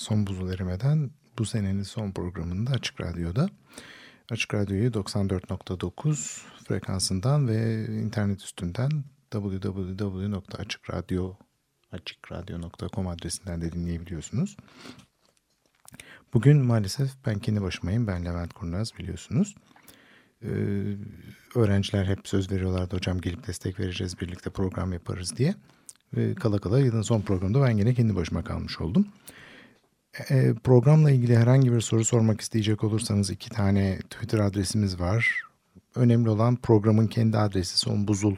Son buzul erimeden bu senenin son programında Açık Radyo'da. Açık Radyo'yu 94.9 frekansından ve internet üstünden www.açıkradyo.com adresinden de dinleyebiliyorsunuz. Bugün maalesef ben kendi başımayım. Ben Levent Kurnaz biliyorsunuz. Ee, öğrenciler hep söz veriyorlardı hocam gelip destek vereceğiz birlikte program yaparız diye. Ve kala kala yılın son programında ben yine kendi başıma kalmış oldum. E, programla ilgili herhangi bir soru sormak isteyecek olursanız iki tane Twitter adresimiz var. Önemli olan programın kendi adresi son buzul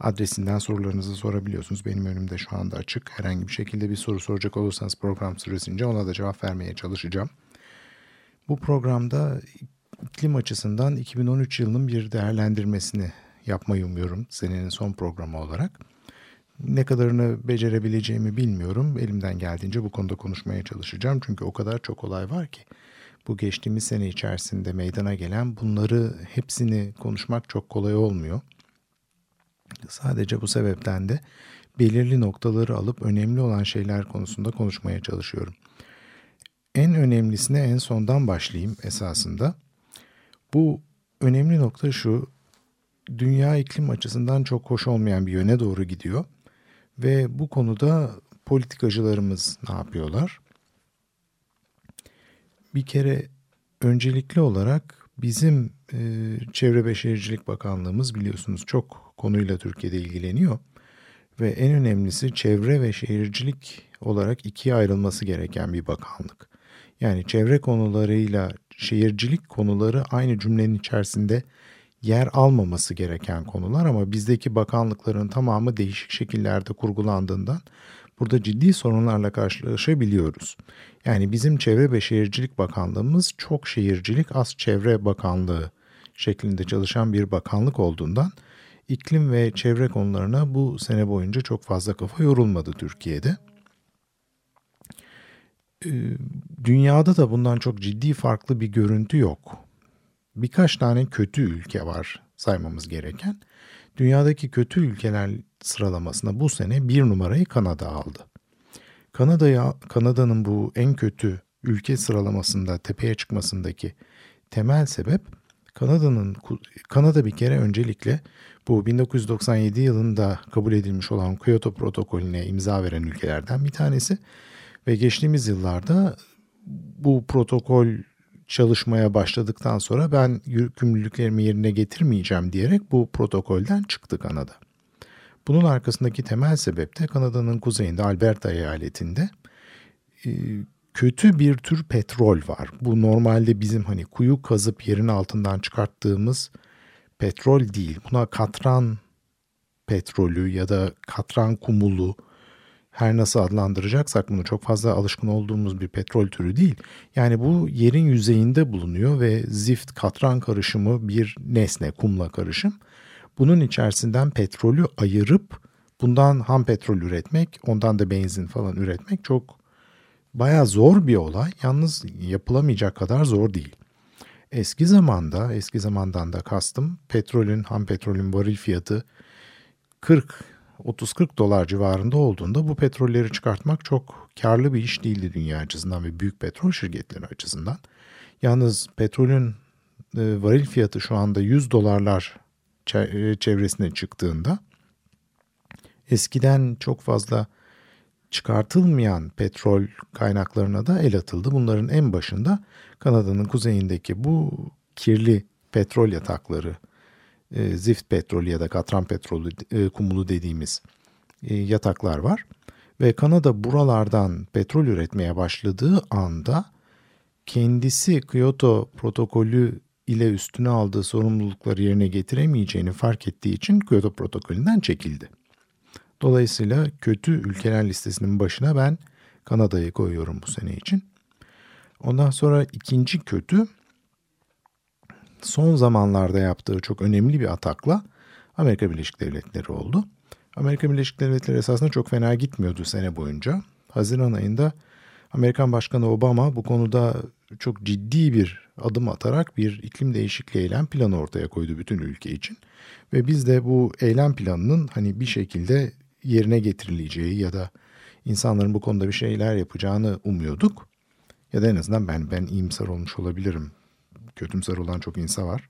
adresinden sorularınızı sorabiliyorsunuz. Benim önümde şu anda açık. Herhangi bir şekilde bir soru soracak olursanız program süresince ona da cevap vermeye çalışacağım. Bu programda iklim açısından 2013 yılının bir değerlendirmesini yapmayı umuyorum senenin son programı olarak. Ne kadarını becerebileceğimi bilmiyorum. Elimden geldiğince bu konuda konuşmaya çalışacağım. Çünkü o kadar çok olay var ki. Bu geçtiğimiz sene içerisinde meydana gelen bunları hepsini konuşmak çok kolay olmuyor. Sadece bu sebepten de belirli noktaları alıp önemli olan şeyler konusunda konuşmaya çalışıyorum. En önemlisine en sondan başlayayım esasında. Bu önemli nokta şu. Dünya iklim açısından çok hoş olmayan bir yöne doğru gidiyor. Ve bu konuda politikacılarımız ne yapıyorlar? Bir kere öncelikli olarak bizim e, Çevre ve Bakanlığımız biliyorsunuz çok konuyla Türkiye'de ilgileniyor. Ve en önemlisi çevre ve şehircilik olarak ikiye ayrılması gereken bir bakanlık. Yani çevre konularıyla şehircilik konuları aynı cümlenin içerisinde yer almaması gereken konular ama bizdeki bakanlıkların tamamı değişik şekillerde kurgulandığından burada ciddi sorunlarla karşılaşabiliyoruz. Yani bizim Çevre ve Şehircilik Bakanlığımız çok şehircilik az çevre bakanlığı şeklinde çalışan bir bakanlık olduğundan iklim ve çevre konularına bu sene boyunca çok fazla kafa yorulmadı Türkiye'de. Ee, dünyada da bundan çok ciddi farklı bir görüntü yok birkaç tane kötü ülke var saymamız gereken. Dünyadaki kötü ülkeler sıralamasında bu sene bir numarayı Kanada aldı. Kanada'ya Kanada'nın bu en kötü ülke sıralamasında tepeye çıkmasındaki temel sebep Kanada'nın Kanada bir kere öncelikle bu 1997 yılında kabul edilmiş olan Kyoto protokolüne imza veren ülkelerden bir tanesi ve geçtiğimiz yıllarda bu protokol çalışmaya başladıktan sonra ben yükümlülüklerimi yerine getirmeyeceğim diyerek bu protokolden çıktı Kanada. Bunun arkasındaki temel sebep de Kanada'nın kuzeyinde Alberta eyaletinde e, kötü bir tür petrol var. Bu normalde bizim hani kuyu kazıp yerin altından çıkarttığımız petrol değil. Buna katran petrolü ya da katran kumulu her nasıl adlandıracaksak bunu çok fazla alışkın olduğumuz bir petrol türü değil. Yani bu yerin yüzeyinde bulunuyor ve zift katran karışımı bir nesne kumla karışım. Bunun içerisinden petrolü ayırıp bundan ham petrol üretmek, ondan da benzin falan üretmek çok baya zor bir olay. Yalnız yapılamayacak kadar zor değil. Eski zamanda, eski zamandan da kastım petrolün, ham petrolün varil fiyatı 40 30-40 dolar civarında olduğunda bu petrolleri çıkartmak çok karlı bir iş değildi dünya açısından ve büyük petrol şirketleri açısından. Yalnız petrolün e, varil fiyatı şu anda 100 dolarlar e, çevresine çıktığında eskiden çok fazla çıkartılmayan petrol kaynaklarına da el atıldı. Bunların en başında Kanada'nın kuzeyindeki bu kirli petrol yatakları e, zift petrolü ya da katran petrolü e, kumulu dediğimiz e, yataklar var. Ve Kanada buralardan petrol üretmeye başladığı anda kendisi Kyoto protokolü ile üstüne aldığı sorumlulukları yerine getiremeyeceğini fark ettiği için Kyoto protokolünden çekildi. Dolayısıyla kötü ülkeler listesinin başına ben Kanada'yı koyuyorum bu sene için. Ondan sonra ikinci kötü son zamanlarda yaptığı çok önemli bir atakla Amerika Birleşik Devletleri oldu. Amerika Birleşik Devletleri esasında çok fena gitmiyordu sene boyunca. Haziran ayında Amerikan Başkanı Obama bu konuda çok ciddi bir adım atarak bir iklim değişikliği eylem planı ortaya koydu bütün ülke için. Ve biz de bu eylem planının hani bir şekilde yerine getirileceği ya da insanların bu konuda bir şeyler yapacağını umuyorduk. Ya da en azından ben ben iyimser olmuş olabilirim. Kötümser olan çok insan var.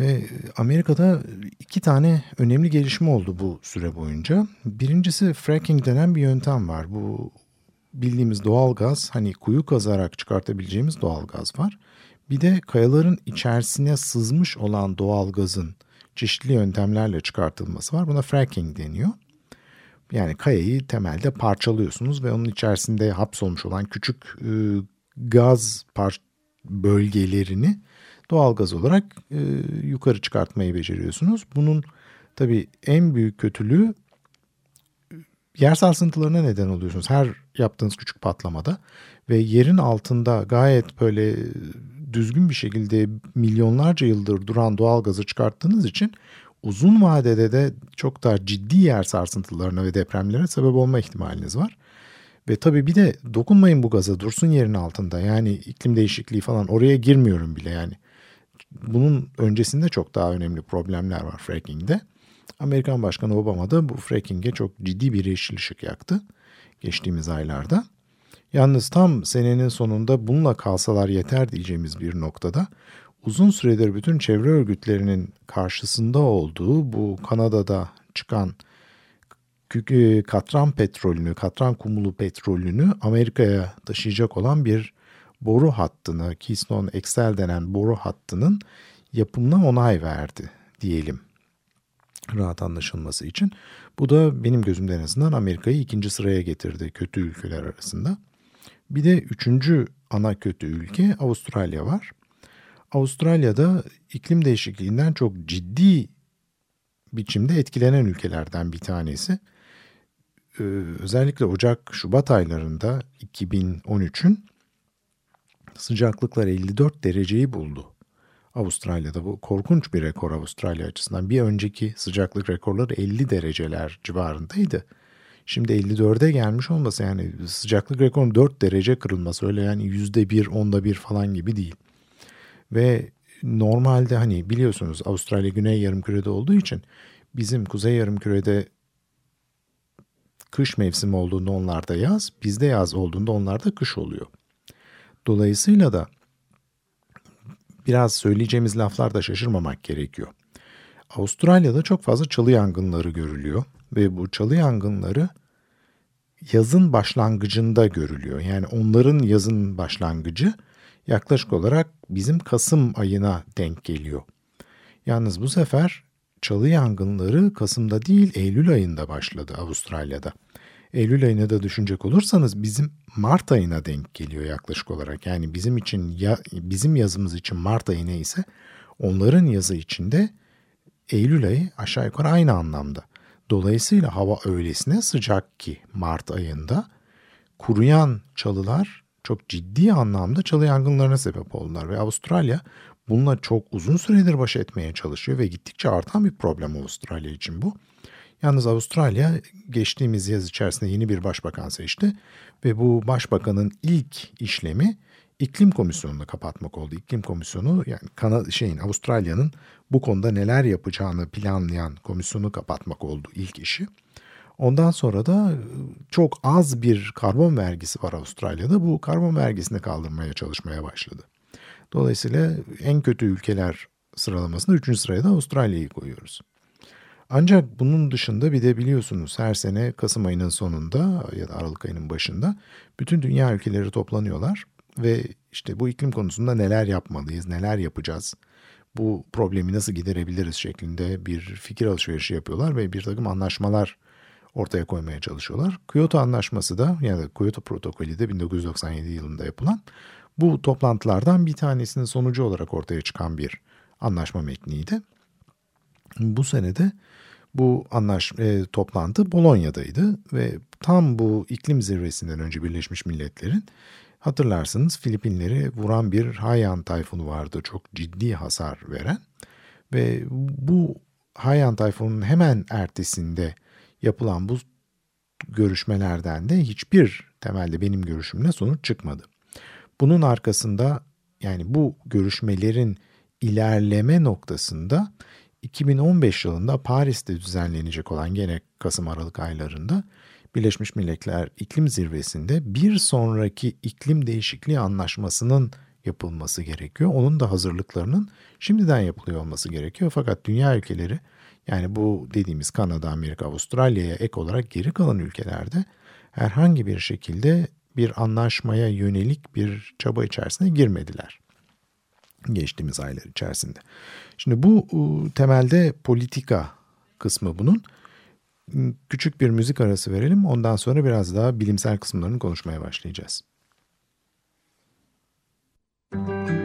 Ve Amerika'da iki tane önemli gelişme oldu bu süre boyunca. Birincisi fracking denen bir yöntem var. Bu bildiğimiz doğal gaz hani kuyu kazarak çıkartabileceğimiz doğal gaz var. Bir de kayaların içerisine sızmış olan doğal gazın çeşitli yöntemlerle çıkartılması var. Buna fracking deniyor. Yani kayayı temelde parçalıyorsunuz ve onun içerisinde hapsolmuş olan küçük e, gaz par bölgelerini doğal gaz olarak e, yukarı çıkartmayı beceriyorsunuz. Bunun tabii en büyük kötülüğü yer sarsıntılarına neden oluyorsunuz. Her yaptığınız küçük patlamada ve yerin altında gayet böyle düzgün bir şekilde milyonlarca yıldır duran doğal gazı çıkarttığınız için uzun vadede de çok daha ciddi yer sarsıntılarına ve depremlere sebep olma ihtimaliniz var. Ve tabii bir de dokunmayın bu gaza dursun yerin altında. Yani iklim değişikliği falan oraya girmiyorum bile yani. Bunun öncesinde çok daha önemli problemler var fracking'de. Amerikan Başkanı Obama da bu fracking'e çok ciddi bir yeşil ışık yaktı geçtiğimiz aylarda. Yalnız tam senenin sonunda bununla kalsalar yeter diyeceğimiz bir noktada uzun süredir bütün çevre örgütlerinin karşısında olduğu bu Kanada'da çıkan katran petrolünü, katran kumulu petrolünü Amerika'ya taşıyacak olan bir boru hattını, Keystone XL denen boru hattının yapımına onay verdi diyelim rahat anlaşılması için. Bu da benim gözümde en azından Amerika'yı ikinci sıraya getirdi kötü ülkeler arasında. Bir de üçüncü ana kötü ülke Avustralya var. Avustralya'da iklim değişikliğinden çok ciddi biçimde etkilenen ülkelerden bir tanesi. Ee, özellikle Ocak-Şubat aylarında 2013'ün sıcaklıklar 54 dereceyi buldu. Avustralya'da bu korkunç bir rekor Avustralya açısından. Bir önceki sıcaklık rekorları 50 dereceler civarındaydı. Şimdi 54'e gelmiş olması yani sıcaklık rekorun 4 derece kırılması öyle yani %1, onda bir falan gibi değil. Ve normalde hani biliyorsunuz Avustralya güney yarımkürede olduğu için bizim kuzey yarımkürede kış mevsimi olduğunda onlarda yaz, bizde yaz olduğunda onlarda kış oluyor. Dolayısıyla da biraz söyleyeceğimiz laflarda şaşırmamak gerekiyor. Avustralya'da çok fazla çalı yangınları görülüyor ve bu çalı yangınları yazın başlangıcında görülüyor. Yani onların yazın başlangıcı yaklaşık olarak bizim Kasım ayına denk geliyor. Yalnız bu sefer çalı yangınları Kasım'da değil Eylül ayında başladı Avustralya'da. Eylül ayına da düşünecek olursanız bizim Mart ayına denk geliyor yaklaşık olarak. Yani bizim için ya, bizim yazımız için Mart ayı neyse onların yazı içinde Eylül ayı aşağı yukarı aynı anlamda. Dolayısıyla hava öylesine sıcak ki Mart ayında kuruyan çalılar çok ciddi anlamda çalı yangınlarına sebep oldular ve Avustralya bununla çok uzun süredir baş etmeye çalışıyor ve gittikçe artan bir problem Avustralya için bu. Yalnız Avustralya geçtiğimiz yaz içerisinde yeni bir başbakan seçti ve bu başbakanın ilk işlemi iklim komisyonunu kapatmak oldu. İklim komisyonu yani Kanada şeyin Avustralya'nın bu konuda neler yapacağını planlayan komisyonu kapatmak oldu ilk işi. Ondan sonra da çok az bir karbon vergisi var Avustralya'da. Bu karbon vergisini kaldırmaya çalışmaya başladı. Dolayısıyla en kötü ülkeler sıralamasında 3. sıraya da Avustralya'yı koyuyoruz. Ancak bunun dışında bir de biliyorsunuz her sene Kasım ayının sonunda ya da Aralık ayının başında bütün dünya ülkeleri toplanıyorlar ve işte bu iklim konusunda neler yapmalıyız, neler yapacağız, bu problemi nasıl giderebiliriz şeklinde bir fikir alışverişi yapıyorlar ve bir takım anlaşmalar ortaya koymaya çalışıyorlar. Kyoto Anlaşması da yani Kyoto Protokolü de 1997 yılında yapılan bu toplantılardan bir tanesinin sonucu olarak ortaya çıkan bir anlaşma metniydi. Bu senede bu anlaş e, toplantı Bolonya'daydı ve tam bu iklim zirvesinden önce Birleşmiş Milletler'in Hatırlarsınız Filipinleri vuran bir Haiyan tayfunu vardı çok ciddi hasar veren ve bu Haiyan tayfunun hemen ertesinde yapılan bu görüşmelerden de hiçbir temelde benim görüşümle sonuç çıkmadı. Bunun arkasında yani bu görüşmelerin ilerleme noktasında 2015 yılında Paris'te düzenlenecek olan gene Kasım Aralık aylarında Birleşmiş Milletler İklim Zirvesi'nde bir sonraki iklim değişikliği anlaşmasının yapılması gerekiyor. Onun da hazırlıklarının şimdiden yapılıyor olması gerekiyor. Fakat dünya ülkeleri yani bu dediğimiz Kanada, Amerika, Avustralya'ya ek olarak geri kalan ülkelerde herhangi bir şekilde bir anlaşmaya yönelik bir çaba içerisine girmediler. Geçtiğimiz aylar içerisinde. Şimdi bu temelde politika kısmı bunun. Küçük bir müzik arası verelim. Ondan sonra biraz daha bilimsel kısımlarını konuşmaya başlayacağız. Müzik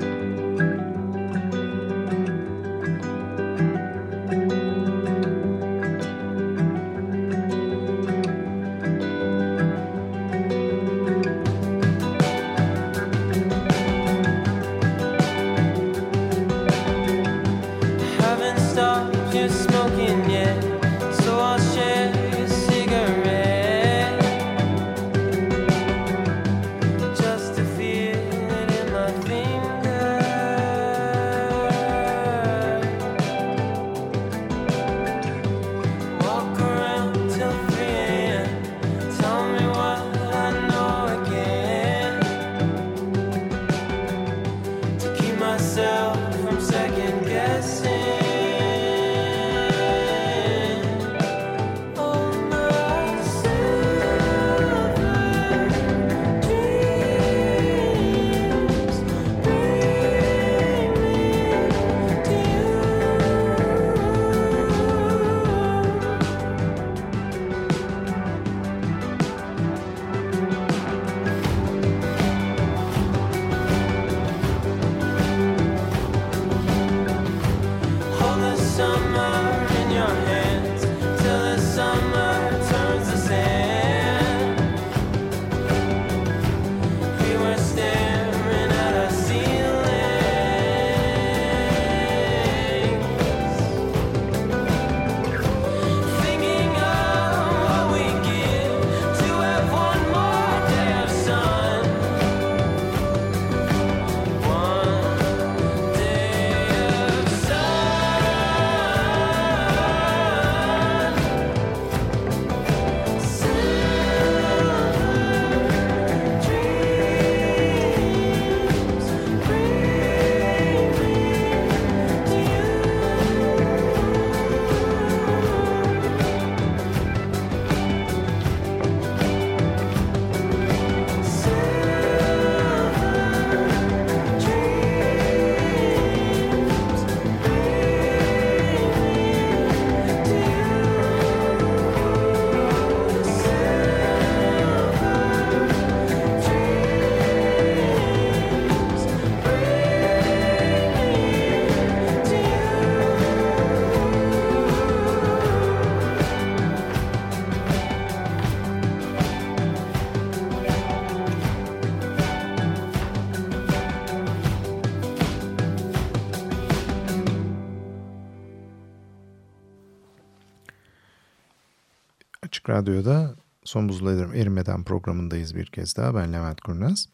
Radyo'da Son Buzul Erimeden programındayız bir kez daha. Ben Levent Kurnaz.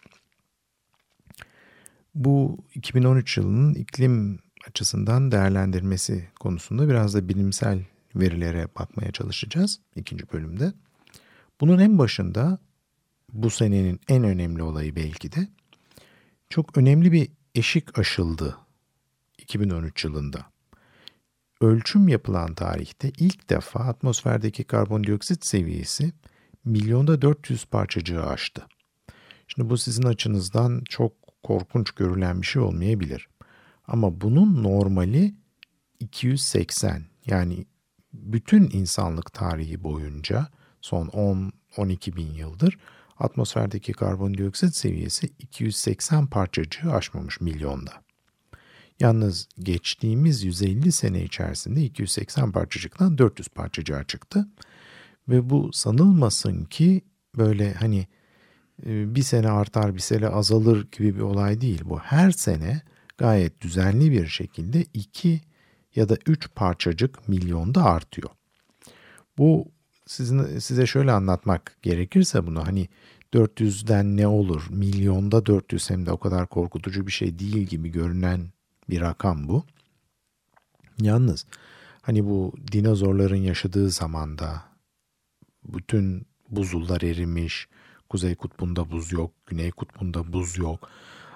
Bu 2013 yılının iklim açısından değerlendirmesi konusunda biraz da bilimsel verilere bakmaya çalışacağız ikinci bölümde. Bunun en başında bu senenin en önemli olayı belki de çok önemli bir eşik aşıldı 2013 yılında ölçüm yapılan tarihte ilk defa atmosferdeki karbondioksit seviyesi milyonda 400 parçacığı aştı. Şimdi bu sizin açınızdan çok korkunç görülen bir şey olmayabilir. Ama bunun normali 280 yani bütün insanlık tarihi boyunca son 10-12 bin yıldır atmosferdeki karbondioksit seviyesi 280 parçacığı aşmamış milyonda. Yalnız geçtiğimiz 150 sene içerisinde 280 parçacıktan 400 parçacığa çıktı. Ve bu sanılmasın ki böyle hani e, bir sene artar bir sene azalır gibi bir olay değil bu. Her sene gayet düzenli bir şekilde iki ya da üç parçacık milyonda artıyor. Bu sizin, size şöyle anlatmak gerekirse bunu hani 400'den ne olur milyonda 400 hem de o kadar korkutucu bir şey değil gibi görünen bir rakam bu. Yalnız hani bu dinozorların yaşadığı zamanda bütün buzullar erimiş, kuzey kutbunda buz yok, güney kutbunda buz yok.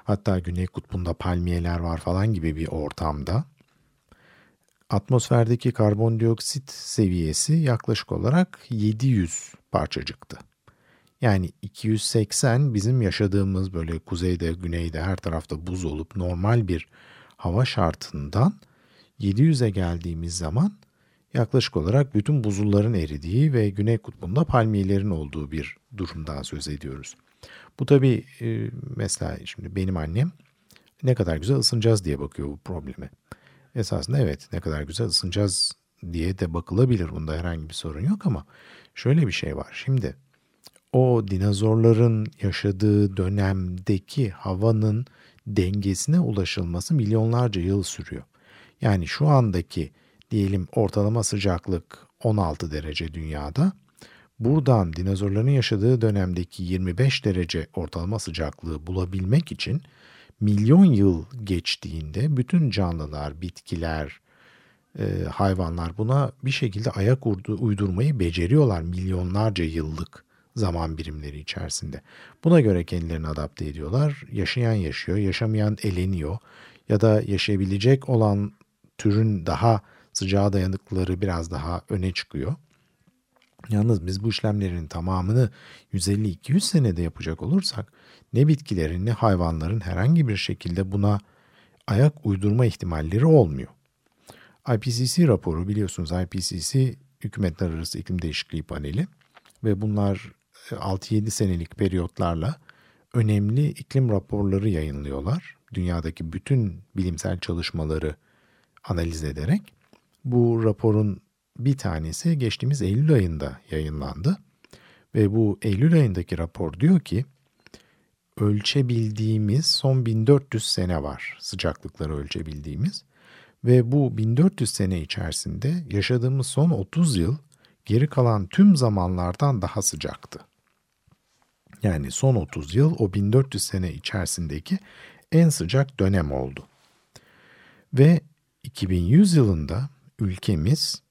Hatta güney kutbunda palmiyeler var falan gibi bir ortamda atmosferdeki karbondioksit seviyesi yaklaşık olarak 700 parçacıktı. Yani 280 bizim yaşadığımız böyle kuzeyde, güneyde her tarafta buz olup normal bir hava şartından 700'e geldiğimiz zaman yaklaşık olarak bütün buzulların eridiği ve güney kutbunda palmiyelerin olduğu bir durumdan söz ediyoruz. Bu tabii e, mesela şimdi benim annem ne kadar güzel ısınacağız diye bakıyor bu probleme. Esasında evet ne kadar güzel ısınacağız diye de bakılabilir. Bunda herhangi bir sorun yok ama şöyle bir şey var. Şimdi o dinozorların yaşadığı dönemdeki havanın dengesine ulaşılması milyonlarca yıl sürüyor. Yani şu andaki diyelim ortalama sıcaklık 16 derece dünyada. Buradan dinozorların yaşadığı dönemdeki 25 derece ortalama sıcaklığı bulabilmek için milyon yıl geçtiğinde bütün canlılar, bitkiler, e, hayvanlar buna bir şekilde ayak uydurmayı beceriyorlar milyonlarca yıllık zaman birimleri içerisinde. Buna göre kendilerini adapte ediyorlar. Yaşayan yaşıyor, yaşamayan eleniyor ya da yaşayabilecek olan türün daha sıcağa dayanıklıları biraz daha öne çıkıyor. Yalnız biz bu işlemlerin tamamını 150-200 senede yapacak olursak ne bitkilerin ne hayvanların herhangi bir şekilde buna ayak uydurma ihtimalleri olmuyor. IPCC raporu biliyorsunuz IPCC Hükümetler Arası İklim Değişikliği Paneli ve bunlar 6-7 senelik periyotlarla önemli iklim raporları yayınlıyorlar. Dünyadaki bütün bilimsel çalışmaları analiz ederek. Bu raporun bir tanesi geçtiğimiz Eylül ayında yayınlandı. Ve bu Eylül ayındaki rapor diyor ki ölçebildiğimiz son 1400 sene var sıcaklıkları ölçebildiğimiz. Ve bu 1400 sene içerisinde yaşadığımız son 30 yıl geri kalan tüm zamanlardan daha sıcaktı. Yani son 30 yıl o 1400 sene içerisindeki en sıcak dönem oldu. Ve 2100 yılında ülkemiz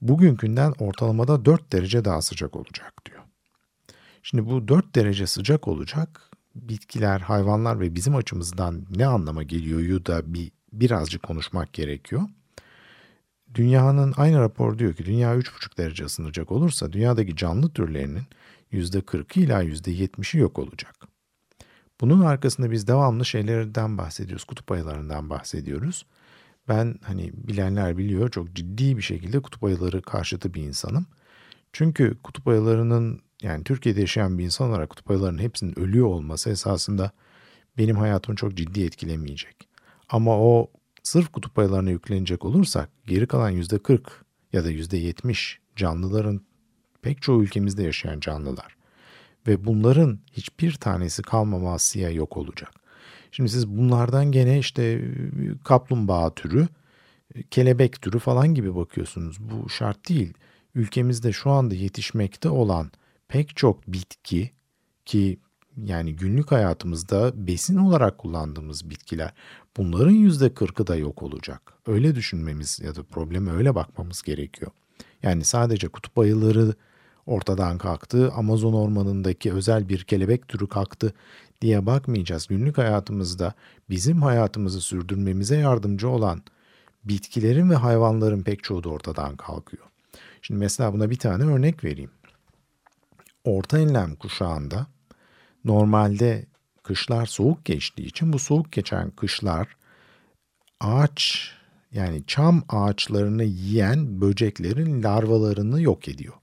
bugünkünden ortalamada 4 derece daha sıcak olacak diyor. Şimdi bu 4 derece sıcak olacak bitkiler, hayvanlar ve bizim açımızdan ne anlama geliyor da bir birazcık konuşmak gerekiyor. Dünyanın aynı rapor diyor ki dünya 3,5 derece ısınacak olursa dünyadaki canlı türlerinin %40'ı ila %70'i yok olacak. Bunun arkasında biz devamlı şeylerden bahsediyoruz, kutup ayılarından bahsediyoruz. Ben hani bilenler biliyor çok ciddi bir şekilde kutup ayıları karşıtı bir insanım. Çünkü kutup ayılarının yani Türkiye'de yaşayan bir insan olarak kutup ayılarının hepsinin ölüyor olması esasında benim hayatımı çok ciddi etkilemeyecek. Ama o sırf kutup ayılarına yüklenecek olursak geri kalan %40 ya da %70 canlıların pek çoğu ülkemizde yaşayan canlılar ve bunların hiçbir tanesi kalmamasıya yok olacak. Şimdi siz bunlardan gene işte kaplumbağa türü, kelebek türü falan gibi bakıyorsunuz. Bu şart değil. Ülkemizde şu anda yetişmekte olan pek çok bitki ki yani günlük hayatımızda besin olarak kullandığımız bitkiler bunların yüzde kırkı da yok olacak. Öyle düşünmemiz ya da probleme öyle bakmamız gerekiyor. Yani sadece kutup ayıları ortadan kalktı, Amazon ormanındaki özel bir kelebek türü kalktı diye bakmayacağız. Günlük hayatımızda bizim hayatımızı sürdürmemize yardımcı olan bitkilerin ve hayvanların pek çoğu da ortadan kalkıyor. Şimdi mesela buna bir tane örnek vereyim. Orta enlem kuşağında normalde kışlar soğuk geçtiği için bu soğuk geçen kışlar ağaç yani çam ağaçlarını yiyen böceklerin larvalarını yok ediyor.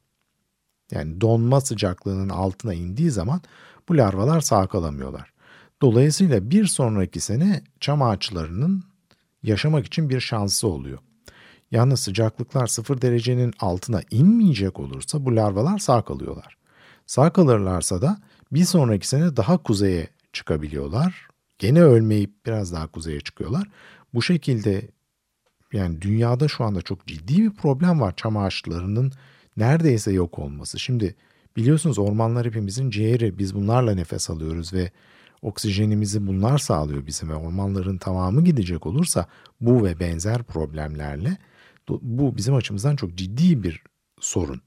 Yani donma sıcaklığının altına indiği zaman bu larvalar sağ kalamıyorlar. Dolayısıyla bir sonraki sene çam ağaçlarının yaşamak için bir şansı oluyor. Yalnız sıcaklıklar sıfır derecenin altına inmeyecek olursa bu larvalar sağ kalıyorlar. Sağ kalırlarsa da Bir sonraki sene daha kuzeye çıkabiliyorlar. Gene ölmeyip biraz daha kuzeye çıkıyorlar. Bu şekilde yani dünyada şu anda çok ciddi bir problem var çam ağaçlarının neredeyse yok olması. Şimdi biliyorsunuz ormanlar hepimizin ciğeri. Biz bunlarla nefes alıyoruz ve oksijenimizi bunlar sağlıyor bizim ve ormanların tamamı gidecek olursa bu ve benzer problemlerle bu bizim açımızdan çok ciddi bir sorun.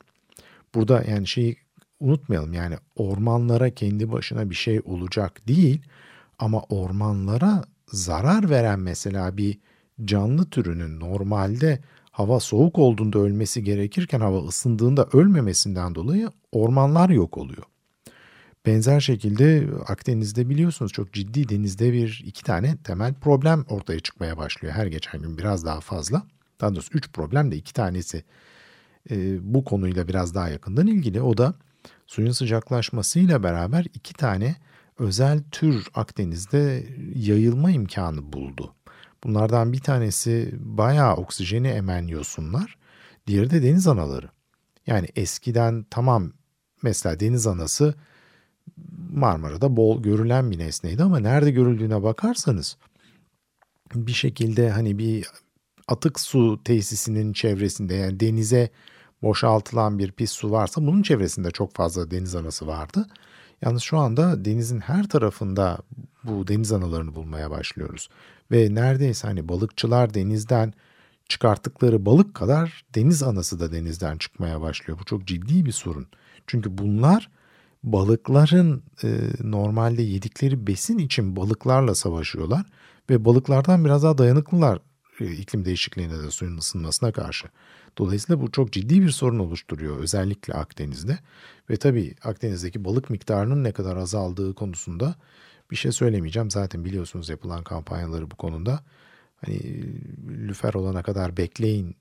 Burada yani şeyi unutmayalım yani ormanlara kendi başına bir şey olacak değil ama ormanlara zarar veren mesela bir canlı türünün normalde hava soğuk olduğunda ölmesi gerekirken hava ısındığında ölmemesinden dolayı ormanlar yok oluyor. Benzer şekilde Akdeniz'de biliyorsunuz çok ciddi denizde bir iki tane temel problem ortaya çıkmaya başlıyor. Her geçen gün biraz daha fazla. Daha doğrusu üç problem de iki tanesi e, bu konuyla biraz daha yakından ilgili. O da suyun sıcaklaşmasıyla beraber iki tane özel tür Akdeniz'de yayılma imkanı buldu. Bunlardan bir tanesi bayağı oksijeni emen yosunlar, diğeri de deniz anaları. Yani eskiden tamam mesela deniz anası Marmara'da bol görülen bir nesneydi ama nerede görüldüğüne bakarsanız bir şekilde hani bir atık su tesisinin çevresinde yani denize boşaltılan bir pis su varsa bunun çevresinde çok fazla deniz anası vardı. Yalnız şu anda denizin her tarafında bu deniz analarını bulmaya başlıyoruz. Ve neredeyse hani balıkçılar denizden çıkarttıkları balık kadar deniz anası da denizden çıkmaya başlıyor. Bu çok ciddi bir sorun. Çünkü bunlar balıkların e, normalde yedikleri besin için balıklarla savaşıyorlar ve balıklardan biraz daha dayanıklılar iklim değişikliğine de suyun ısınmasına karşı. Dolayısıyla bu çok ciddi bir sorun oluşturuyor özellikle Akdeniz'de. Ve tabii Akdeniz'deki balık miktarının ne kadar azaldığı konusunda bir şey söylemeyeceğim. Zaten biliyorsunuz yapılan kampanyaları bu konuda. Hani lüfer olana kadar bekleyin.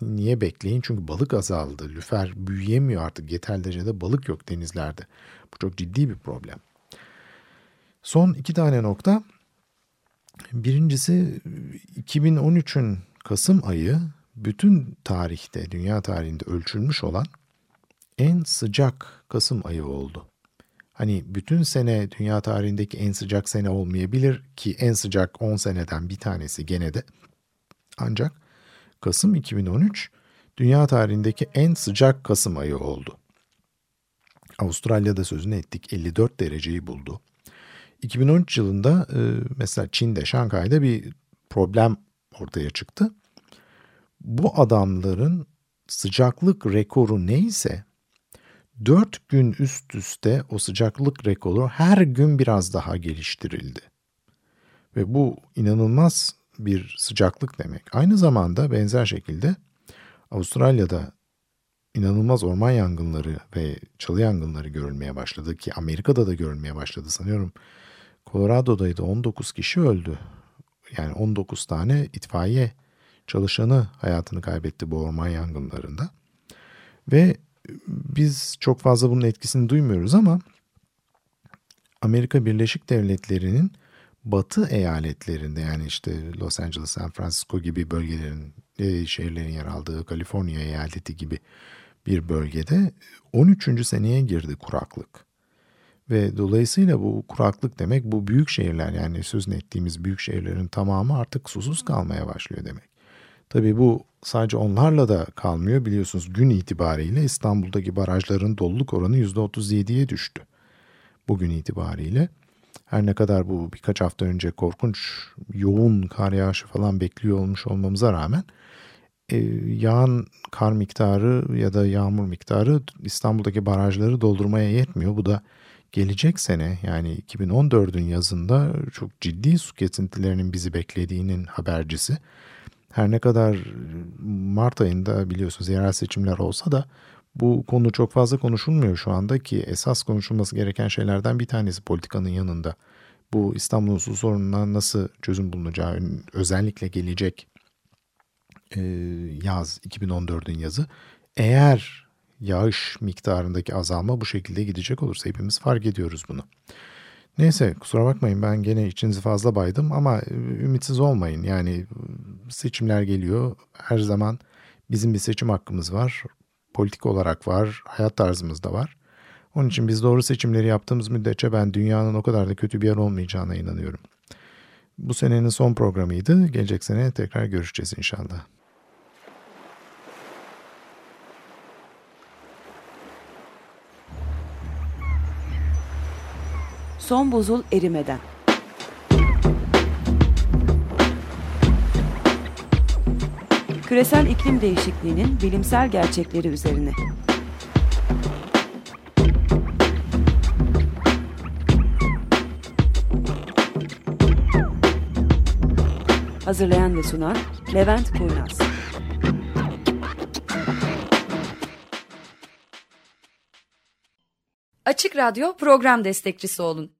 Niye bekleyin? Çünkü balık azaldı. Lüfer büyüyemiyor artık. Yeterli derecede balık yok denizlerde. Bu çok ciddi bir problem. Son iki tane nokta. Birincisi 2013'ün Kasım ayı bütün tarihte, dünya tarihinde ölçülmüş olan en sıcak Kasım ayı oldu. Hani bütün sene dünya tarihindeki en sıcak sene olmayabilir ki en sıcak 10 seneden bir tanesi gene de. Ancak Kasım 2013 dünya tarihindeki en sıcak Kasım ayı oldu. Avustralya'da sözünü ettik 54 dereceyi buldu. 2013 yılında e, mesela Çin'de, Şanghay'da bir problem ortaya çıktı. Bu adamların sıcaklık rekoru neyse 4 gün üst üste o sıcaklık rekoru her gün biraz daha geliştirildi. Ve bu inanılmaz bir sıcaklık demek. Aynı zamanda benzer şekilde Avustralya'da inanılmaz orman yangınları ve çalı yangınları görülmeye başladı ki Amerika'da da görülmeye başladı sanıyorum. Colorado'daydı 19 kişi öldü. Yani 19 tane itfaiye çalışanı hayatını kaybetti bu orman yangınlarında. Ve biz çok fazla bunun etkisini duymuyoruz ama Amerika Birleşik Devletleri'nin batı eyaletlerinde yani işte Los Angeles, San Francisco gibi bölgelerin, e, şehirlerin yer aldığı Kaliforniya eyaleti gibi bir bölgede 13. seneye girdi kuraklık. Ve dolayısıyla bu kuraklık demek bu büyük şehirler yani sözünü ettiğimiz büyük şehirlerin tamamı artık susuz kalmaya başlıyor demek. Tabii bu sadece onlarla da kalmıyor biliyorsunuz gün itibariyle İstanbul'daki barajların doluluk oranı %37'ye düştü. Bugün itibariyle her ne kadar bu birkaç hafta önce korkunç yoğun kar yağışı falan bekliyor olmuş olmamıza rağmen e, yağan kar miktarı ya da yağmur miktarı İstanbul'daki barajları doldurmaya yetmiyor. Bu da gelecek sene yani 2014'ün yazında çok ciddi su kesintilerinin bizi beklediğinin habercisi. Her ne kadar Mart ayında biliyorsunuz yerel seçimler olsa da bu konu çok fazla konuşulmuyor şu anda ki esas konuşulması gereken şeylerden bir tanesi politikanın yanında. Bu İstanbul'un su sorununa nasıl çözüm bulunacağı özellikle gelecek e, yaz 2014'ün yazı. Eğer yağış miktarındaki azalma bu şekilde gidecek olursa hepimiz fark ediyoruz bunu. Neyse kusura bakmayın ben gene içinizi fazla baydım ama e, ümitsiz olmayın. Yani seçimler geliyor. Her zaman bizim bir seçim hakkımız var. Politik olarak var, hayat tarzımız da var. Onun için biz doğru seçimleri yaptığımız müddetçe ben dünyanın o kadar da kötü bir yer olmayacağına inanıyorum. Bu senenin son programıydı. Gelecek sene tekrar görüşeceğiz inşallah. Son buzul erimeden. Küresel iklim değişikliğinin bilimsel gerçekleri üzerine. Hazırlayan ve sunan Levent Kurnaz. Açık Radyo program destekçisi olun.